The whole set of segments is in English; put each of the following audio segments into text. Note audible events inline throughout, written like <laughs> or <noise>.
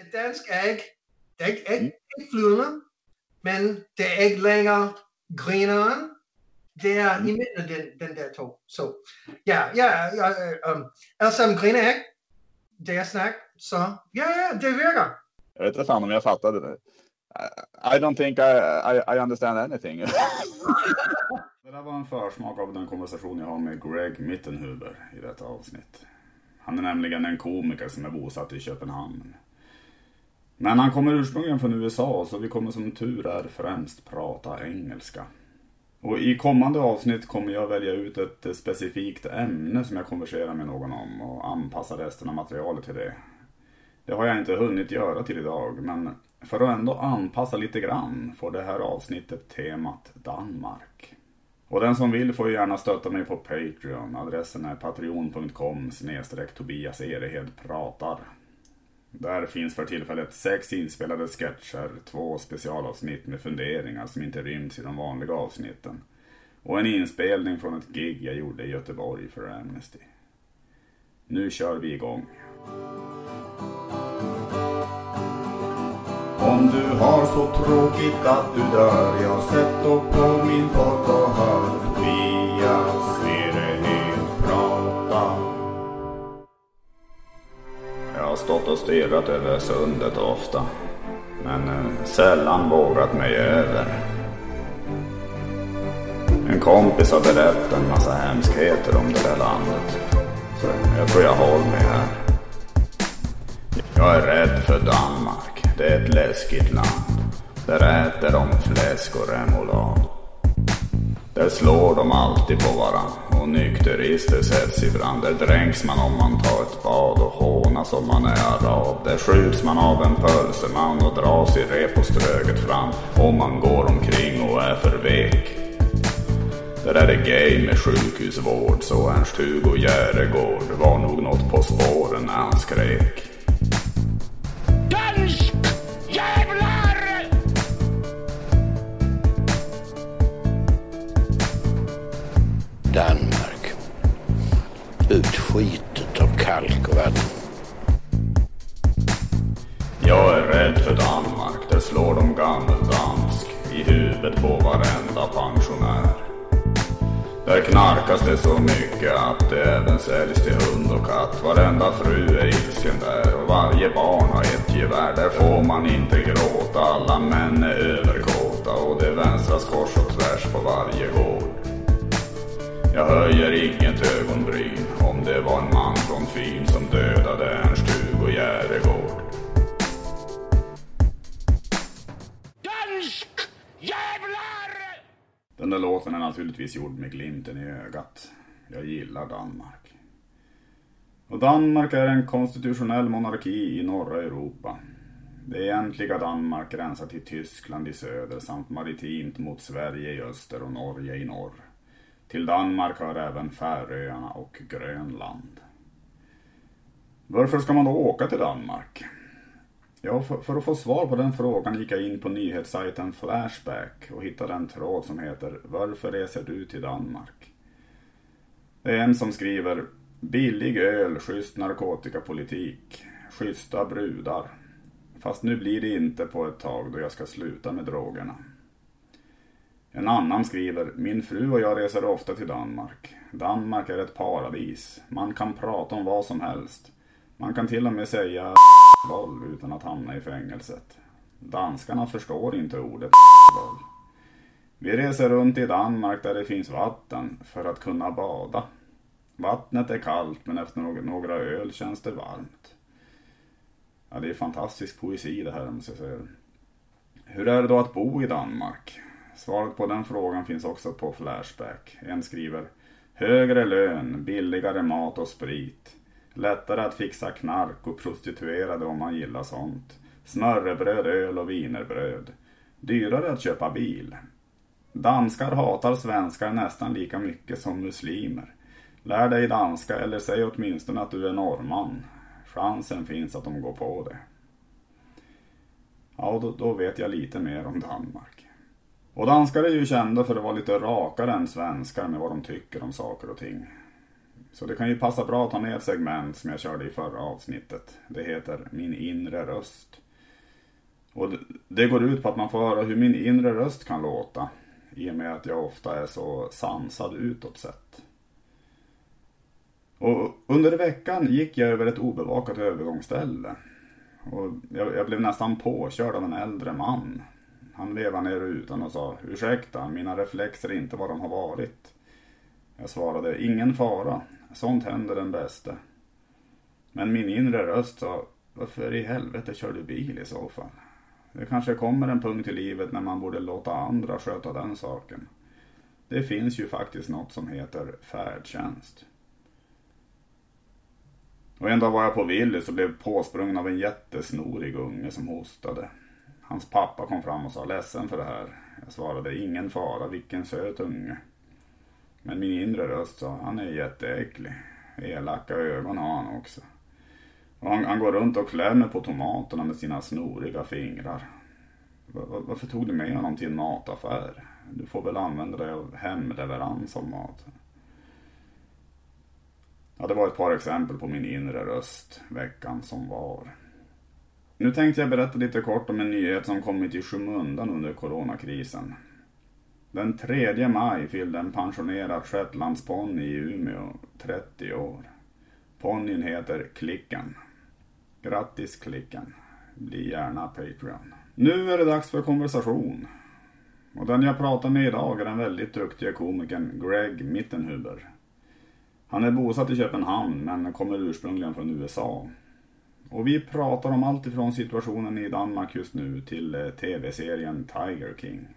med dansk æg. Det er ikke æg, ægflydende, men det er ikke længere grineren. Det er i midten af den, den der to. Så ja, ja, ja um, alle sammen griner æg. Det er snak. Så ja, ja, det virker. Jag vet inte fan om jag fattade det. I don't think I, I, I understand anything. <laughs> det där var en försmak av den konversation jag har med Greg Mittenhuber i detta avsnitt. Han är nämligen en komiker som är bosatt i Köpenhamn. Men han kommer ursprungligen från USA så vi kommer som tur är främst prata engelska. Och i kommande avsnitt kommer jag välja ut ett specifikt ämne som jag konverserar med någon om och anpassa resten av materialet till det. Det har jag inte hunnit göra till idag men för att ändå anpassa lite grann får det här avsnittet temat Danmark. Och den som vill får gärna stötta mig på Patreon. Adressen är patreon.com Tobias Erehed pratar. Där finns för tillfället sex inspelade sketcher, två specialavsnitt med funderingar som inte ryms i de vanliga avsnitten. Och en inspelning från ett gig jag gjorde i Göteborg för Amnesty. Nu kör vi igång. Om du har så tråkigt att du dör, jag sätter på min podd och hör Tobias stått och stirrat över sundet ofta, men eh, sällan vågat mig över. En kompis har berättat en massa hemskheter om det där landet, så jag tror jag håller mig här. Jag är rädd för Danmark. Det är ett läskigt land. Där äter de fläsk och remoulad. Där slår de alltid på varandra och nykterister sätts i brand. Där dränks man om man tar ett bad och hånas om man är arab. Där skjuts man av en pölseman och dras i rep och ströget fram om man går omkring och är för vek. Där är det gay med sjukhusvård så Ernst-Hugo Järegård var nog något på spåren när han skrek. Huvudet på varenda pensionär. Där knarkas det så mycket att det även säljs till hund och katt. Varenda fru är ilsken där och varje barn har ett gevär. Där får man inte gråta, alla män är överkåta och det vänstras kors och tvärs på varje gård. Jag höjer inget ögonbryn om det var en man från Fyn som dödade Ernst-Hugo Järegård. Den där låten är naturligtvis gjord med glimten i ögat. Jag gillar Danmark. Och Danmark är en konstitutionell monarki i norra Europa. Det egentliga Danmark gränsar till Tyskland i söder samt maritimt mot Sverige i öster och Norge i norr. Till Danmark hör även Färöarna och Grönland. Varför ska man då åka till Danmark? Ja, för, för, att få svar på den frågan gick jag in på nyhetssajten Flashback och hittade en tråd som heter Varför reser du till Danmark? Det är en som skriver Billig öl, schysst narkotikapolitik, schyssta brudar. Fast nu blir det inte på ett tag då jag ska sluta med drogerna. En annan skriver Min fru och jag reser ofta till Danmark. Danmark är ett paradis. Man kan prata om vad som helst. Man kan till och med säga boll utan att hamna i fängelset. Danskarna förstår inte ordet boll. Vi reser runt i Danmark där det finns vatten för att kunna bada. Vattnet är kallt men efter några öl känns det varmt. Ja, det är fantastisk poesi det här måste jag säga. Hur är det då att bo i Danmark? Svaret på den frågan finns också på Flashback. En skriver Högre lön, billigare mat och sprit. Lättare att fixa knark och prostituerade om man gillar sånt. Smörrebröd, öl och vinerbröd. Dyrare att köpa bil. Danskar hatar svenskar nästan lika mycket som muslimer. Lär dig danska eller säg åtminstone att du är norrman. Chansen finns att de går på det. Ja, då, då vet jag lite mer om Danmark. Och danskar är ju kända för att vara lite rakare än svenskar med vad de tycker om saker och ting. Så det kan ju passa bra att ta med ett segment som jag körde i förra avsnittet. Det heter Min inre röst. Och det går ut på att man får höra hur min inre röst kan låta. I och med att jag ofta är så sansad utåt sett. Och under veckan gick jag över ett obevakat övergångsställe. Och jag, jag blev nästan påkörd av en äldre man. Han vevade ner rutan och sa Ursäkta, mina reflexer är inte vad de har varit. Jag svarade Ingen fara, sånt händer den bäste. Men min inre röst sa Varför i helvete kör du bil i så fall? Det kanske kommer en punkt i livet när man borde låta andra sköta den saken. Det finns ju faktiskt något som heter färdtjänst. Och en dag var jag på Willys och blev påsprungen av en jättesnorig unge som hostade. Hans pappa kom fram och sa ledsen för det här. Jag svarade ingen fara, vilken söt unge. Men min inre röst sa han är jätteäcklig. Elaka ögon har han också. Och han, han går runt och klämmer på tomaterna med sina snoriga fingrar. Varför tog du med honom till en mataffär? Du får väl använda dig av hemleverans av mat. Ja, det var ett par exempel på min inre röst veckan som var. Nu tänkte jag berätta lite kort om en nyhet som kommit i skymundan under coronakrisen. Den 3 maj fyllde en pensionerad shetlandsponny i Umeå 30 år. Ponnyn heter Klicken. Grattis Klicken. Bli gärna Patreon. Nu är det dags för konversation. Och den jag pratar med idag är den väldigt duktiga komikern Greg Mittenhuber. Han är bosatt i Köpenhamn men kommer ursprungligen från USA. Och vi pratar om allt ifrån situationen i Danmark just nu till eh, tv-serien Tiger King.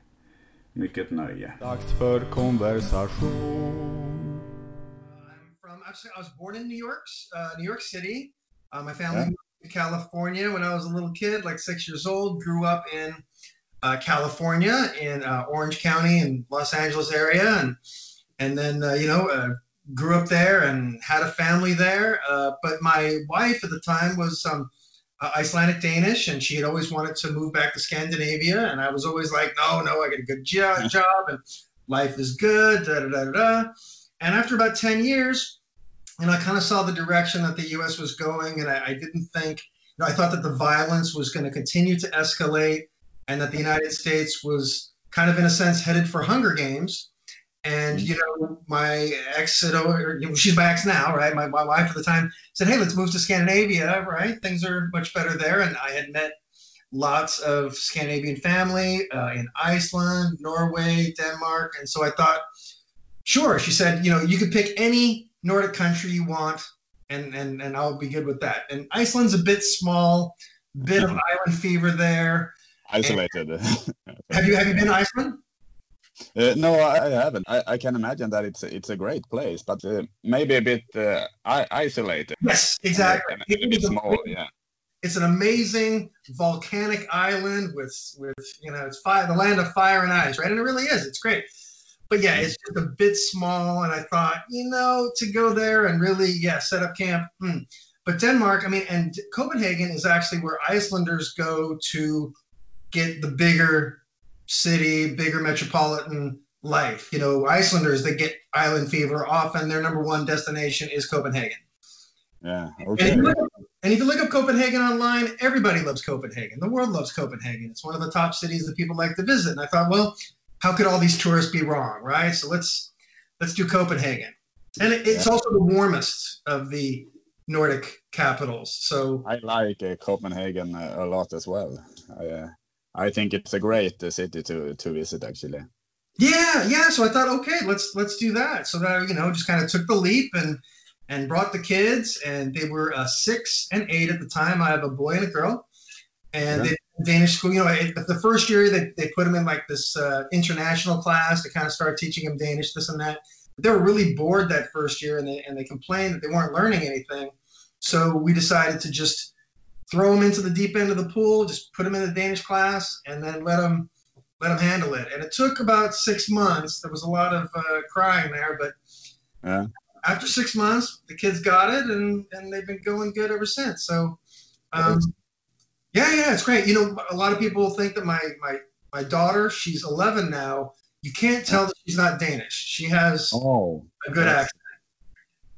Mycket nöje. Dags för konversation. I'm from, actually, I was born in New York, uh, New York City. Uh, my family yeah. moved to California when I was a little kid, like six years old. Grew up in uh, California, in uh, Orange County, in Los Angeles area, and and then uh, you know uh, grew up there and had a family there. Uh, but my wife at the time was um, uh, Icelandic Danish, and she had always wanted to move back to Scandinavia. And I was always like, no, no, I get a good jo- <laughs> job and life is good. Da, da, da, da. And after about 10 years, and I kind of saw the direction that the U.S. was going, and I, I didn't think, you know, I thought that the violence was going to continue to escalate, and that the United States was kind of, in a sense, headed for Hunger Games and mm-hmm. you know, my ex said, "Oh, she's my ex now, right?" My, my wife at the time said, "Hey, let's move to Scandinavia, right? Things are much better there." And I had met lots of Scandinavian family uh, in Iceland, Norway, Denmark, and so I thought, sure. She said, "You know, you could pick any Nordic country you want, and and and I'll be good with that." And Iceland's a bit small, bit of island fever there. Isolated. <laughs> Have you have you been to Iceland? Uh, no, I haven't. I, I, can imagine that it's it's a great place, but uh, maybe a bit uh, isolated. Yes, exactly. it is small, yeah. It's an amazing volcanic island with with you know it's fire, the land of fire and ice, right? And it really is. It's great. But yeah, it's just a bit small, and I thought, you know, to go there and really, yeah, set up camp. Hmm. But Denmark, I mean, and Copenhagen is actually where Icelanders go to get the bigger city, bigger metropolitan life. You know, Icelanders that get island fever often their number one destination is Copenhagen. Yeah. Okay. And if, and if, you look up Copenhagen online, everybody loves Copenhagen. The world loves Copenhagen. It's one of the top cities that people like to visit. And I thought, well, how could all these tourists be wrong, right? So let's let's do Copenhagen. And it, it's yeah. also the warmest of the Nordic capitals. So I like uh, Copenhagen a lot as well. I, uh, I think it's a great city to to visit actually. Yeah, yeah. So I thought, okay, let's let's do that. So that you know, just kind of took the leap and and brought the kids, and they were uh, six and eight at the time. I have a boy and a girl, and yeah. they Danish school. You know, it, the first year they, they put them in like this uh, international class to kind of start teaching them Danish, this and that. But they were really bored that first year, and they and they complained that they weren't learning anything. So we decided to just throw them into the deep end of the pool, just put them in the Danish class, and then let them let them handle it. And it took about six months. There was a lot of uh, crying there, but yeah. after six months, the kids got it, and and they've been going good ever since. So, um, yeah, yeah, it's great. You know, a lot of people think that my my my daughter, she's 11 now. You can't tell that she's not Danish. She has oh, a good accent.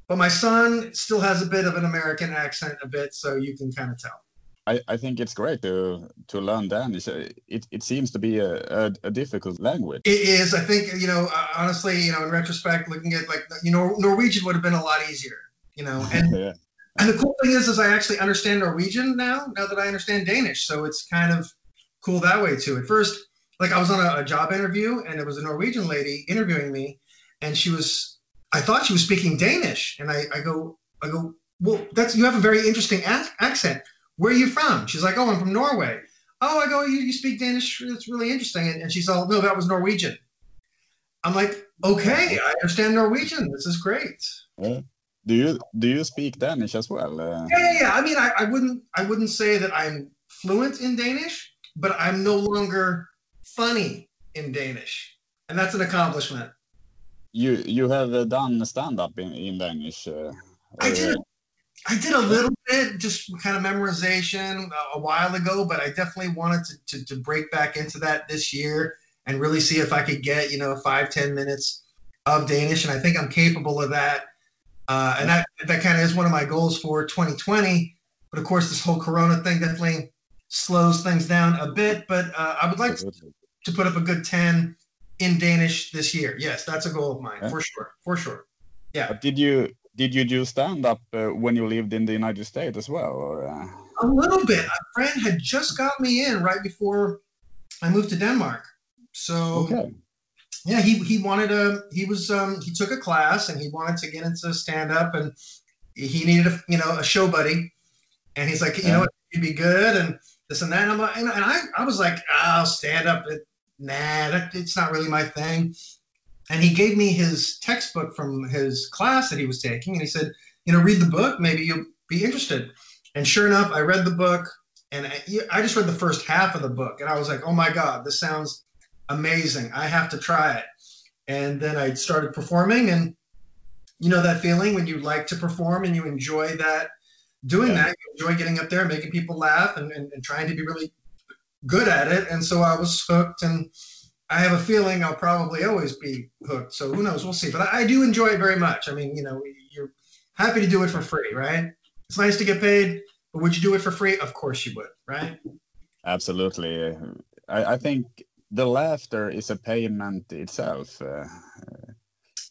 But my son still has a bit of an American accent, a bit, so you can kind of tell. I, I think it's great to to learn Danish. It it seems to be a, a, a difficult language. It is. I think you know. Uh, honestly, you know, in retrospect, looking at like you know, Norwegian would have been a lot easier. You know, <laughs> and yeah. and the cool thing is, is I actually understand Norwegian now. Now that I understand Danish, so it's kind of cool that way too. At first, like I was on a, a job interview, and it was a Norwegian lady interviewing me, and she was. I thought she was speaking Danish, and I, I go, I go, well, that's you have a very interesting ac- accent. Where are you from? She's like, oh, I'm from Norway. Oh, I go, you, you speak Danish. That's really interesting. And, and she's all, no, that was Norwegian. I'm like, okay, I understand Norwegian. This is great. Yeah. Do you do you speak Danish as well? Uh, Yeah, yeah, yeah. I mean, I, I wouldn't, I wouldn't say that I'm fluent in Danish, but I'm no longer funny in Danish, and that's an accomplishment. You you have uh, done stand up in in Danish. Uh, I did, I did a little bit, just kind of memorization a, a while ago, but I definitely wanted to, to to break back into that this year and really see if I could get you know five ten minutes of Danish, and I think I'm capable of that. Uh, and that that kind of is one of my goals for 2020. But of course, this whole Corona thing definitely slows things down a bit. But uh, I would like Absolutely. to put up a good 10 in Danish this year. Yes, that's a goal of mine Yeah. for sure. For sure. Yeah. But did you did you do stand up uh, when you lived in the United States as well? Or uh, A little bit. A friend had just got me in right before I moved to Denmark. So okay, yeah, he he wanted a he was um he took a class and he wanted to get into stand up and he needed a you know a show buddy and he's like you Yeah. know you'd be good and this and that and I'm like and I I was like oh stand up it, nah that, it's not really my thing and he gave me his textbook from his class that he was taking and he said you know read the book maybe you'll be interested and sure enough I read the book and I, I just read the first half of the book and I was like oh my god this sounds amazing. I have to try it. And then I started performing, and you know that feeling when you like to perform and you enjoy that, doing Yeah. that, you enjoy getting up there, making people laugh, and, and, and trying to be really good at it. And so I was hooked, and I have a feeling I'll probably always be hooked. So who knows? We'll see. But I, I do enjoy it very much. I mean, you know, you're happy to do it for free, right? It's nice to get paid, but would you do it for free? Of course you would, right? absolutely. Uh, I, I think the laughter is a payment itself. Uh,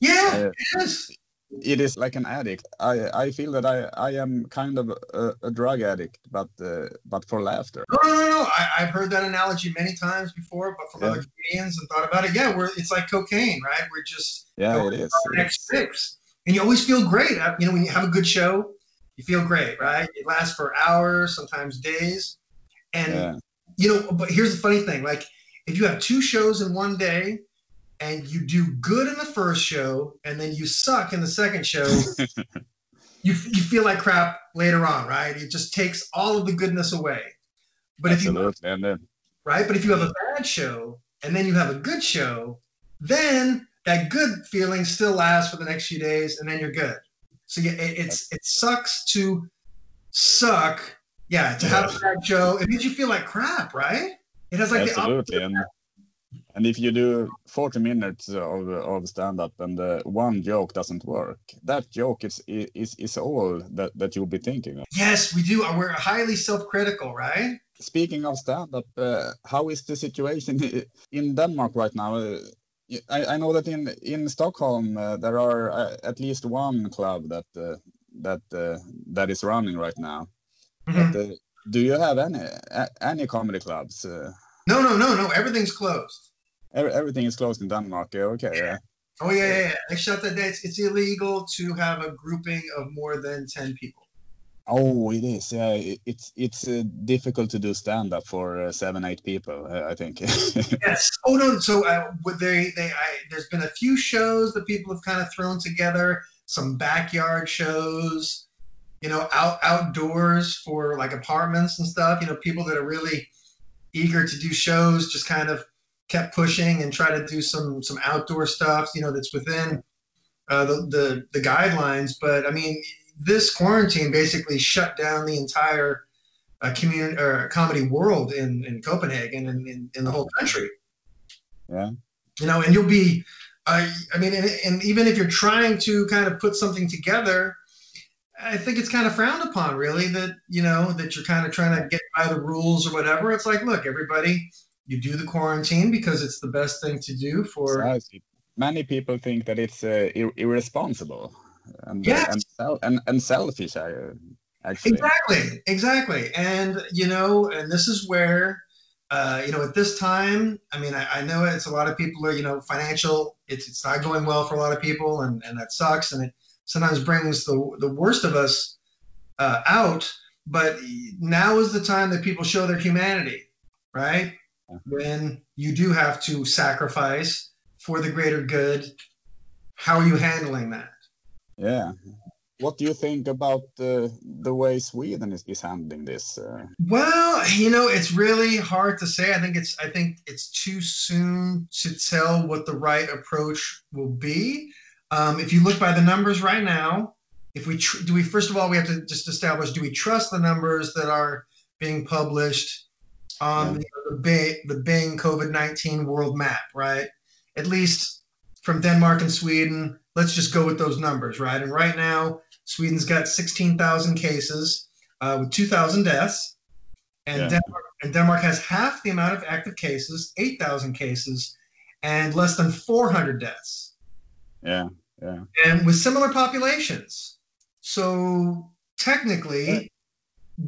Yeah, Uh, it is. It is like an addict. I I feel that I I am kind of a, a drug addict, but uh, but for laughter. No, no, no, no. I, I've heard that analogy many times before, but from Yeah. other comedians and thought about it. Yeah, we're it's like cocaine, right? We're just Yeah, it is. our next fix, and you always feel great. Uh, You know, when you have a good show, you feel great, right? It lasts for hours, sometimes days, and Yeah. you know. But here's the funny thing: like, if you have two shows in one day, and you do good in the first show, and then you suck in the second show. <laughs> You, you feel like crap later on, right? It just takes all of the goodness away. But if you Absolutely, and uh, right? But if you have a bad show and then you have a good show, then that good feeling still lasts for the next few days, and then you're good. So yeah, it, it's it sucks to suck. Yeah, to have a bad show, it makes you feel like crap, right? It has like the absolutely, opposite. And if you do 40 minutes of of stand up and uh, one joke doesn't work, that joke is is is all that that you'll be thinking of. Yes, we do. We're highly self-critical, right? Speaking of stand up, uh, how is the situation in Denmark right now? Uh, I, I know that in in Stockholm uh, there are uh, at least one club that uh, that uh, that is running right now. Mhm. But, uh, do you have any any comedy clubs? Uh, No, no, no, no. Everything's closed. Every, everything is closed in Denmark. Okay. Yeah. Oh yeah, yeah, yeah. They shut that. It's, it's illegal to have a grouping of more than ten people. Oh, it is. Yeah, it, it's it's uh, difficult to do stand up for uh, seven, eight people. Uh, I think. <laughs> Yes. Oh no. So uh, would they? They. I, there's been a few shows that people have kind of thrown together. Some backyard shows. You know, out outdoors for like apartments and stuff. You know, people that are really eager to do shows just kind of kept pushing and try to do some some outdoor stuff. You know, that's within uh, the, the the guidelines. But I mean, this quarantine basically shut down the entire uh, community or comedy world in in Copenhagen and in, in the whole country yeah. you know, and you'll be I, I mean, and, and even if you're trying to kind of put something together, I think it's kind of frowned upon, really, that, you know, that you're kind of trying to get by the rules or whatever. It's like, look, everybody, you do the quarantine because it's the best thing to do for. Precisely. Many people think that it's uh, ir- irresponsible and, uh, and, sel- and, and selfish, uh, actually. Exactly, exactly. And, you know, and this is where, uh, you know, at this time, I mean, I, I know it's a lot of people are, you know, financial, it's, it's not going well for a lot of people, and, and that sucks. And it sometimes brings the, the worst of us uh, out. But now is the time that people show their humanity, right? When you do have to sacrifice for the greater good, how are you handling that? Yeah. What do you think about the the way Sweden is, is handling this? Uh, Well, you know, it's really hard to say. I think it's I think it's too soon to tell what the right approach will be. Um, if you look by the numbers right now, if we tr- do we first of all we have to just establish do we trust the numbers that are being published on Yeah. the, the Bing the Bing COVID nineteen world map, right? At least from Denmark and Sweden. Let's just go with those numbers, right? And right now, Sweden's got sixteen thousand cases uh, with two thousand deaths, and Yeah. Denmark and Denmark has half the amount of active cases, eight thousand cases, and less than four hundred deaths yeah, yeah, and with similar populations. So technically, Right.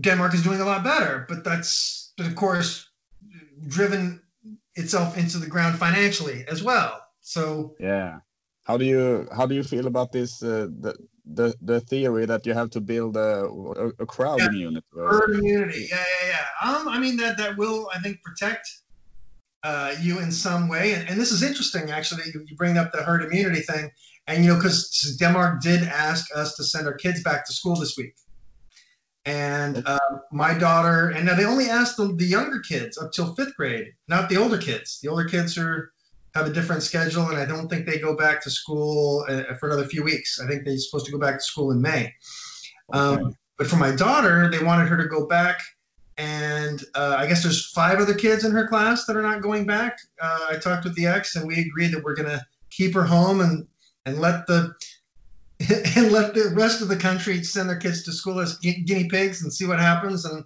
Denmark is doing a lot better, but that's, but of course, driven itself into the ground financially as well. So yeah. How do you how do you feel about this? Uh, the the the theory that you have to build a a, a crowd Yeah. immunity. herd immunity, yeah, yeah, yeah. Um, I mean that that will, I think, protect uh, you in some way. And, and this is interesting, actually. You, you bring up the herd immunity thing, and you know, because Denmark did ask us to send our kids back to school this week. And uh, my daughter, and now they only asked the, the younger kids up till fifth grade, not the older kids. The older kids are have a different schedule, and I don't think they go back to school uh, for another few weeks. I think they're supposed to go back to school in May. Okay. Um, but for my daughter, they wanted her to go back, and uh, I guess there's five other kids in her class that are not going back. Uh, I talked with the ex, and we agreed that we're gonna keep her home and and let the <laughs> and let the rest of the country send their kids to school as guinea pigs and see what happens and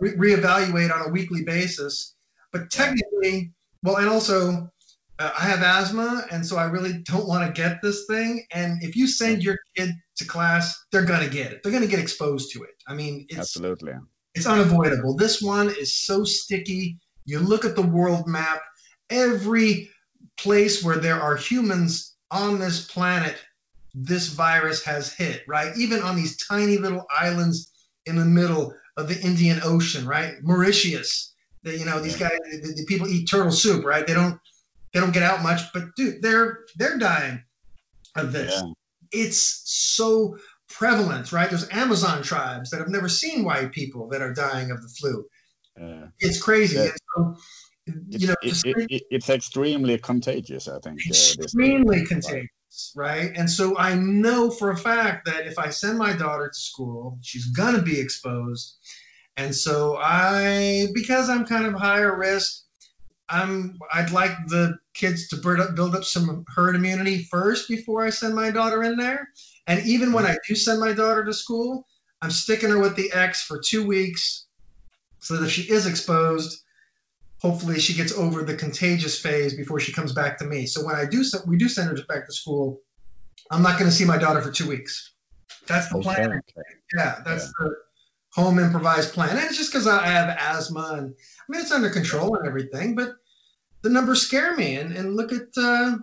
re- reevaluate on a weekly basis. But technically, well, and also. Uh, I have asthma, and so I really don't want to get this thing. And if you send your kid to class, they're gonna get it. They're gonna get exposed to it. I mean, it's Absolutely. it's unavoidable. This one is so sticky. You look at the world map, every place where there are humans on this planet, this virus has hit, right? Even on these tiny little islands in the middle of the Indian Ocean, right? Mauritius. The, you know, these guys, the, the people eat turtle soup, right? They don't, they don't get out much, but dude, they're they're dying of this Yeah. it's so prevalent, right? There's Amazon tribes that have never seen white people that are dying of the flu. Yeah. It's crazy. Yeah. So, It's, you know, it, it, it, it's extremely contagious. I think. uh, extremely contagious, right? And so I know for a fact that if I send my daughter to school, she's gonna be exposed. And so I, because I'm kind of higher risk, I'm I'd like the kids to build up, build up some herd immunity first before I send my daughter in there. And even when I do send my daughter to school, I'm sticking her with the X for two weeks, so that if she is exposed, hopefully she gets over the contagious phase before she comes back to me. So when I do we do send her back to school, I'm not going to see my daughter for two weeks. That's the Okay, plan. Yeah, that's the home improvised plan. And it's just because I have asthma and I mean it's under control and everything, but the numbers scare me. And and look at uh,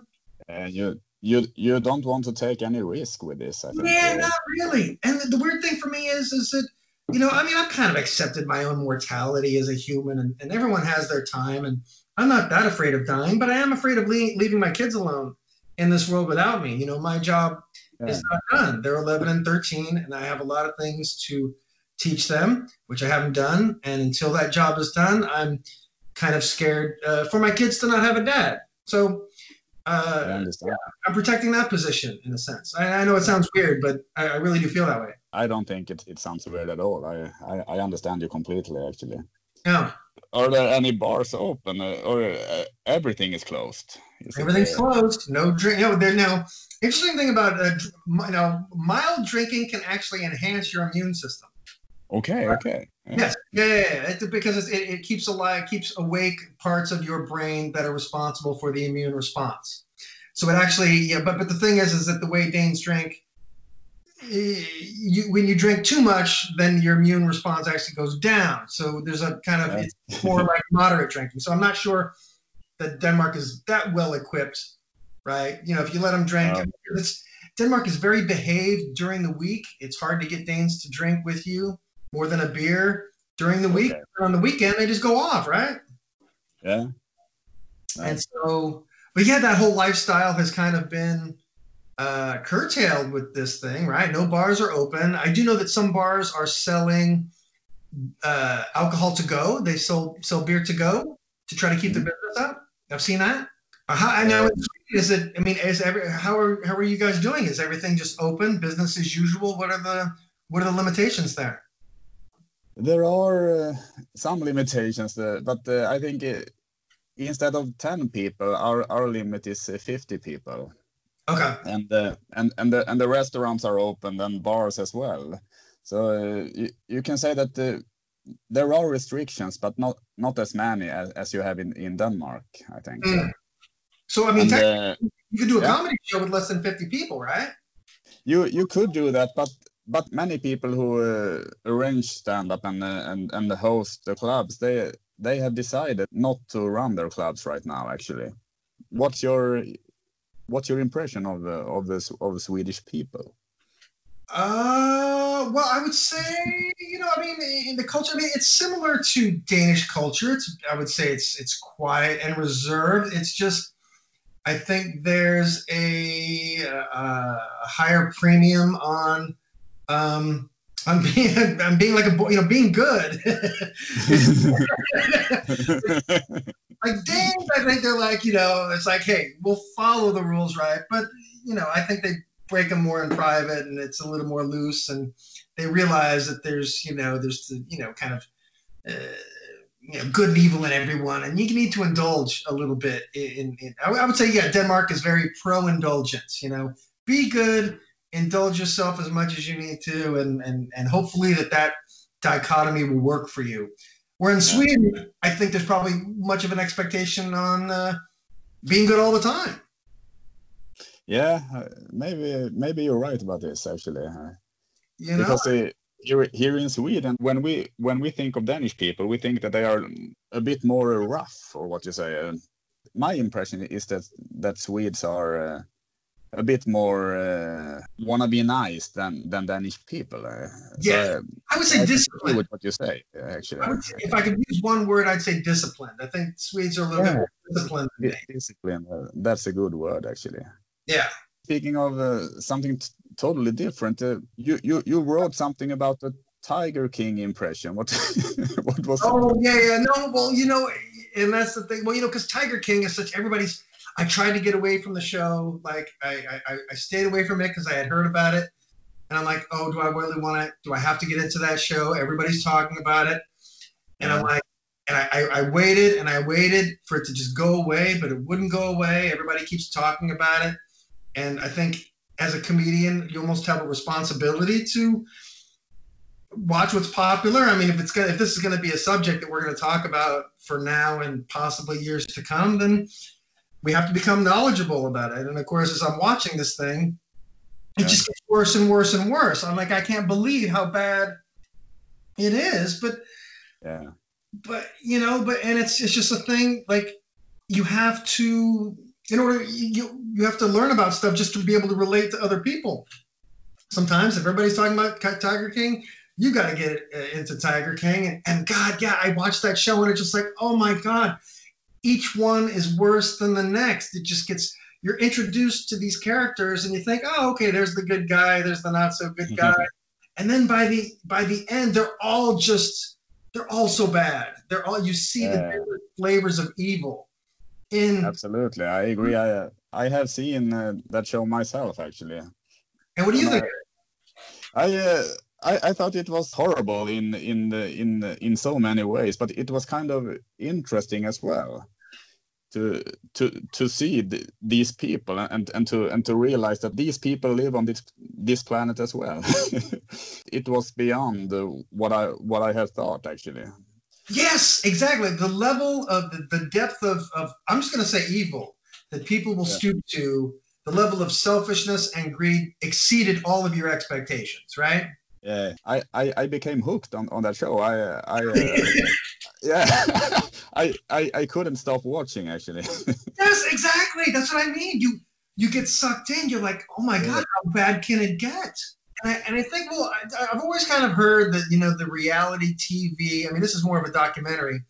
And you you you don't want to take any risk with this. I think. yeah, not really. And the, the weird thing for me is is that you know I mean I've kind of accepted my own mortality as a human, and, and everyone has their time, and I'm not that afraid of dying, but I am afraid of le- leaving my kids alone in this world without me. You know, my job Yeah. is not done. They're 11 and 13, and I have a lot of things to teach them, which I haven't done. And until that job is done, I'm kind of scared uh, for my kids to not have a dad. So I uh, understand. I'm protecting that position in a sense. I, I know it sounds weird, but I, I really do feel that way. I don't think it, it sounds weird at all. I, I, I understand you completely, actually. Yeah. are there any bars open uh, or uh, everything is closed? Is Everything's uh, closed. No drink. No, there. No. Interesting thing about uh, you know, mild drinking can actually enhance your immune system. Okay, okay. Yes. Yeah, yeah, yeah. It, because it, it keeps alive, keeps awake parts of your brain that are responsible for the immune response. So it actually, yeah. But but the thing is, is that the way Danes drink, eh, you when you drink too much, then your immune response actually goes down. So there's a kind of Yeah. it's more like moderate drinking. So I'm not sure that Denmark is that well equipped, right? You know, if you let them drink, Um, it's, Denmark is very behaved during the week. It's hard to get Danes to drink with you more than a beer during the week. Okay. On the weekend, they just go off, right? Yeah. And so, but yeah, that whole lifestyle has kind of been uh, curtailed with this thing, right? No bars are open. I do know that some bars are selling uh, alcohol to go. They sell sell beer to go to try to keep the business up. I've seen that. How, I know. Is it? I mean, is every how are how are you guys doing? Is everything just open, business as usual? What are the what are the limitations there? There are uh, some limitations, uh, but uh, I think uh, instead of 10 people, our, our limit is uh, 50 people. Okay. and uh, and and the and the restaurants are open and bars as well. So uh, you, you can say that uh, there are restrictions, but not not as many as, as you have in, in Denmark. I think. Mm. So I mean, And, you could do a yeah. comedy show with less than fifty people, right? you you could do that, but but many people who uh, arrange stand up and uh, and and host the clubs, they they have decided not to run their clubs right now. Actually, what's your what's your impression of the of the S- of the Swedish people? Uh, well, I would say, you know, I mean, in the culture, I mean, it's similar to Danish culture. It's, I would say, it's it's quiet and reserved. It's just, I think there's a, uh higher premium on, um, on being, <laughs> on being like a boy, you know, being good. <laughs> like Danes, I think they're like, you know, it's like, hey, we'll follow the rules, right? But you know, I think they break them more in private, and it's a little more loose, and they realize that there's, you know, there's the, you know, kind of, uh, you know, good and evil in everyone, and you need to indulge a little bit. In, in I would- I would say, yeah, Denmark is very pro-indulgence. You know, be good, indulge yourself as much as you need to, and and and hopefully that that dichotomy will work for you. Where in Sweden, I think there's probably much of an expectation on uh, being good all the time. Yeah, uh, maybe maybe you're right about this actually, You know, because uh, here here in Sweden, when we when we think of Danish people, we think that they are a bit more rough, or what you say. Uh, my impression is that that Swedes are uh, a bit more uh, wanna be nice than than Danish people. Uh, so, Yeah, uh, I would say agree discipline. with what you say, actually. I say, if I could use one word, I'd say disciplined. I think Swedes are a little bit more disciplined. Than Di- Discipline. Uh, that's a good word, actually. Yeah. Speaking of uh, something t- totally different, uh, you you you wrote something about the Tiger King impression. What <laughs> what was? Oh yeah, yeah. No, well, you know, and that's the thing. Well, you know, because Tiger King is such everybody's. I tried to get away from the show. Like I, I, I- I stayed away from it because I had heard about it, and I'm like, oh, do I really want to? Do I have to get into that show? Everybody's talking about it, and I'm like, and I, I, I waited and I waited for it to just go away, but it wouldn't go away. Everybody keeps talking about it, and I think as a comedian, you almost have a responsibility to watch what's popular. I mean, if it's gonna if this is gonna be a subject that we're gonna talk about for now and possibly years to come, then we have to become knowledgeable about it. And of course, as I'm watching this thing, it just gets worse and worse and worse. I'm like, I can't believe how bad it is. But Yeah. but you know, but and it's it's just a thing like you have to in order you you have to learn about stuff just to be able to relate to other people. Sometimes if everybody's talking about Tiger King, you got to get into Tiger King and, and God, yeah, I watched that show and it's just like, oh my God, each one is worse than the next. It just gets you're introduced to these characters and you think, oh, okay, there's the good guy, there's the not so good guy, and then by the by the end, they're all just they're all so bad. They're all you see the Yeah. flavors of evil in Absolutely, I agree. I uh, I have seen uh, that show myself actually. and what do you think? I uh, I, I thought it was horrible in in the, in in so many ways, but it was kind of interesting as well to to to see the, these people and and to and to realize that these people live on this this planet as well. <laughs> it was beyond what I what I had thought actually. Yes, exactly. The level of the, the depth of, of I'm just going to say evil that people will Yeah. stoop to, the level of selfishness and greed exceeded all of your expectations, right? Yeah, I, I, I became hooked on, on that show. I I uh, <laughs> yeah, <laughs> I, I I couldn't stop watching actually. <laughs> Yes, exactly. That's what I mean. You you get sucked in. You're like, oh my god, how bad can it get? And I, and I think, well, I, I've always kind of heard that you know the reality TV. I mean, this is more of a documentary,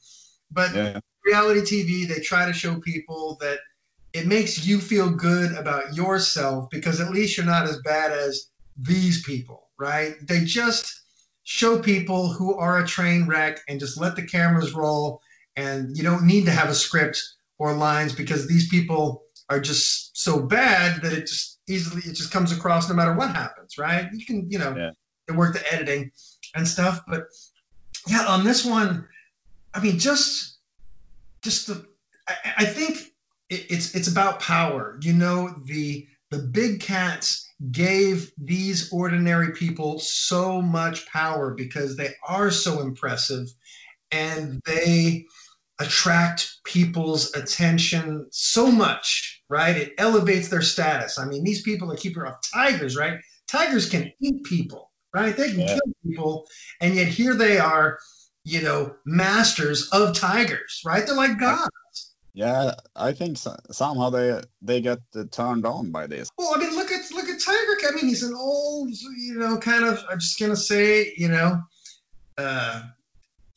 but yeah, reality TV, they try to show people that it makes you feel good about yourself because at least you're not as bad as these people, right? They just show people who are a train wreck and just let the cameras roll, and you don't need to have a script or lines because these people are just so bad that it just easily it just comes across no matter what happens, right? You can, you know, Yeah. they work the editing and stuff, but yeah, on this one, I mean, just just the I, I think it, it's it's about power. You know, the the big cats gave these ordinary people so much power because they are so impressive and they attract people's attention so much, right? It elevates their status. I mean, these people are keeping of tigers, right? Tigers can eat people, right? They can Yeah. kill people, and yet here they are, you know, masters of tigers, right? They're like gods. yeah. I think so, somehow they they get uh, turned on by this. Well, I mean, look at Tiger. I mean, he's an old, you know, kind of. I'm just gonna say, you know, uh,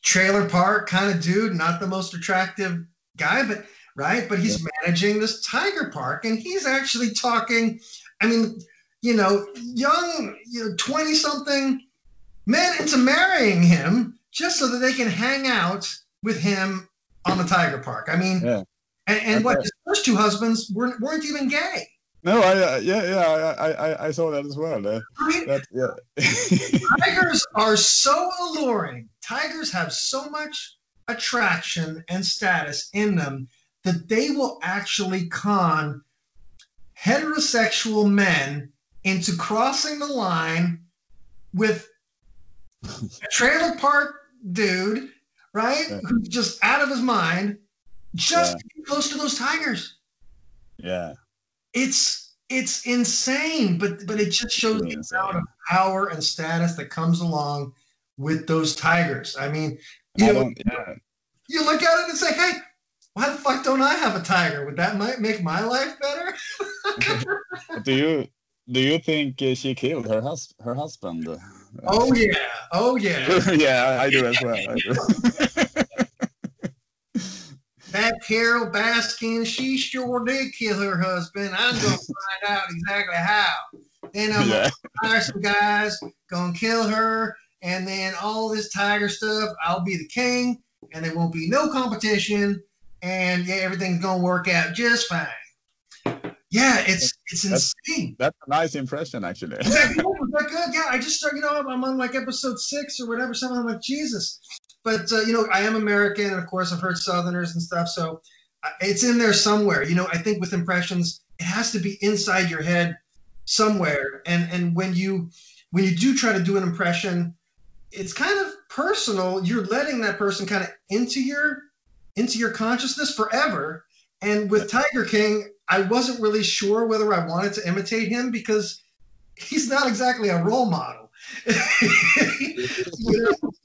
trailer park kind of dude. Not the most attractive guy, but right. But he's managing this tiger park, and he's actually talking. I mean, you know, young, you know, twenty something men into marrying him just so that they can hang out with him on the tiger park. I mean, Yeah. and, and what his first two husbands weren't weren't even gay. No, I uh, yeah yeah I, I I- I saw that as well. Uh, I mean, that yeah. <laughs> tigers are so alluring. Tigers have so much attraction and status in them that they will actually con heterosexual men into crossing the line with a trailer park dude, right? Yeah. Who's just out of his mind, just Yeah. close to those tigers. yeah. It's it's insane, but but it just shows the Insane. amount of power and status that comes along with those tigers. I mean, I you know, yeah. you look at it and say, "Hey, why the fuck don't I have a tiger? Would that might make my life better?" <laughs> Do you do you think uh, she killed her hus- her husband? oh yeah, oh yeah. <laughs> yeah, I, I do as well. <laughs> That Carole Baskin, she sure did kill her husband. I'm gonna <laughs> find out exactly how. Then I'm um, yeah. gonna hire some guys, gonna kill her, and then all this tiger stuff, I'll be the king, and there won't be no competition, and yeah, everything's gonna work out just fine. Yeah, it's it's That's- insane. That's a nice impression, actually. Was that good? <laughs> Was that good? Yeah, I just started, you know, I'm on like episode six or whatever, something. I'm like, Jesus. But, uh, you know, I am American, and of course, I've heard Southerners and stuff. So uh, it's in there somewhere. You know, I think with impressions, it has to be inside your head somewhere. And and when you when you do try to do an impression, it's kind of personal. You're letting that person kind of into your into your consciousness forever. And with Tiger King, I wasn't really sure whether I wanted to imitate him because he's not exactly a role model.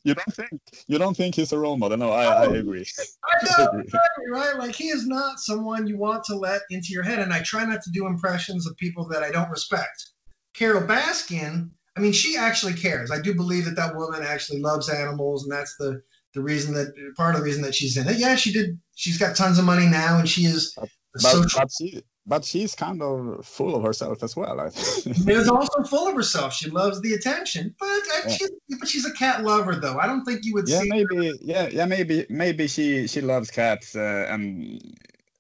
You don't think you don't think he's a role model? No, I, I agree. <laughs> I know, exactly, right? Like he is not someone you want to let into your head. And I try not to do impressions of people that I don't respect. Carole Baskin, I mean, she actually cares. I do believe that that woman actually loves animals, and that's the the reason that part of the reason that she's in it. Yeah, she did. She's got tons of money now, and she is But, social. but she but she's kind of full of herself as well. I think. Is also full of herself. She loves the attention, but uh, Yeah. she's, but she's a cat lover, though. I don't think you would yeah, see. maybe. Yeah, yeah, maybe. Maybe she she loves cats, uh, and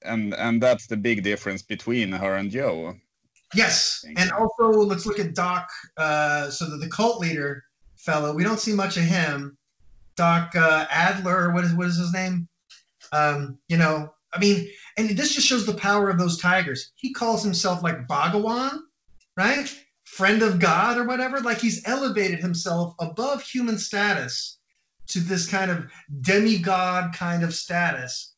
and and that's the big difference between her and Joe. Yes, and also let's look at Doc. Uh, so that the cult leader fellow. We don't see much of him. Doc uh, Adler, what is what is his name? Um, you know, I mean, and this just shows the power of those tigers. He calls himself like Bhagavan, right? Friend of God or whatever. Like he's elevated himself above human status to this kind of demigod kind of status.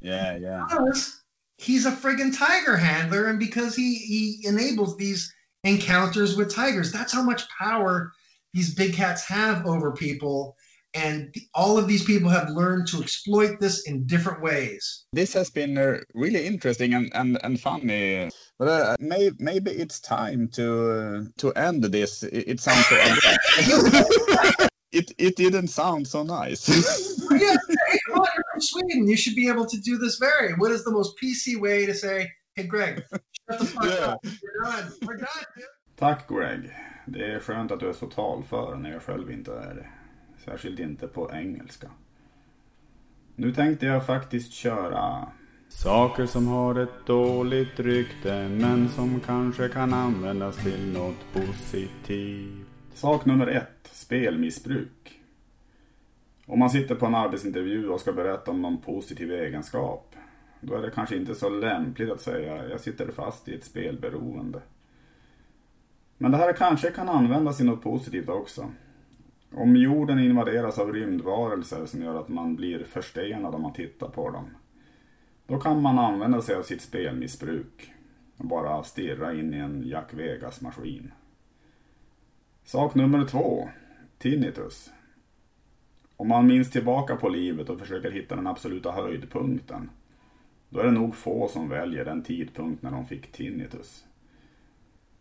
Yeah, yeah. Because he's a friggin' tiger handler, and because he he enables these encounters with tigers. That's how much power these big cats have over people. And all of these people have learned to exploit this in different ways. This has been uh, really interesting and, and, and funny. But uh, may, maybe it's time to uh, to end this. It, it sounds so <laughs> it it didn't sound so nice. yeah, hey, come you're from Sweden. You should be able to do this very. What is the most PC way to say, hey Greg, shut the fuck Yeah. up. We're done. We're done, dude. Tack Greg. Det är skönt att du är så talför när jag själv inte är det. Särskilt inte på engelska. Nu tänkte jag faktiskt köra Saker som har ett dåligt rykte men som kanske kan användas till något positivt. Sak nummer ett. Spelmissbruk. Om man sitter på en arbetsintervju och ska berätta om någon positiv egenskap. Då är det kanske inte så lämpligt att säga jag sitter fast i ett spelberoende. Men det här kanske kan användas i något positivt också. Om jorden invaderas av rymdvarelser som gör att man blir förstenad om man tittar på dem. Då kan man använda sig av sitt spelmissbruk och bara stirra in i en Jack Vegas-maskin. Sak nummer två. Tinnitus. Om man minns tillbaka på livet och försöker hitta den absoluta höjdpunkten. Då är det nog få som väljer den tidpunkt när de fick tinnitus.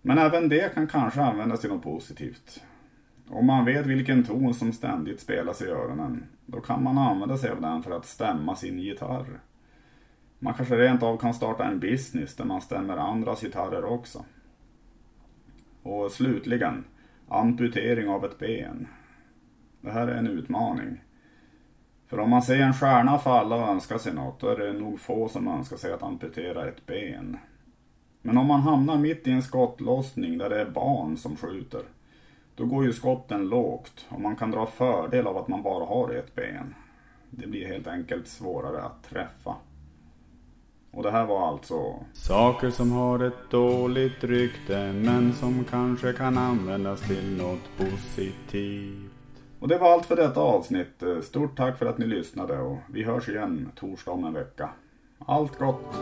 Men även det kan kanske användas till något positivt. Om man vet vilken ton som ständigt spelas i öronen, då kan man använda sig av den för att stämma sin gitarr. Man kanske rent av kan starta en business där man stämmer andras gitarrer också. Och slutligen, amputering av ett ben. Det här är en utmaning. För om man ser en stjärna falla och önskar sig något, då är det nog få som önskar sig att amputera ett ben. Men om man hamnar mitt i en skottlossning där det är barn som skjuter, då går ju skotten lågt och man kan dra fördel av att man bara har ett ben. Det blir helt enkelt svårare att träffa. Och det här var alltså Saker som har ett dåligt rykte men som kanske kan användas till något positivt. Och det var allt för detta avsnitt. Stort tack för att ni lyssnade och vi hörs igen torsdag om en vecka. Allt gott!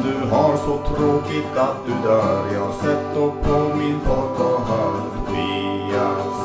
Om du har så tråkigt att du dör, jag sätter på min podd och hör Tobias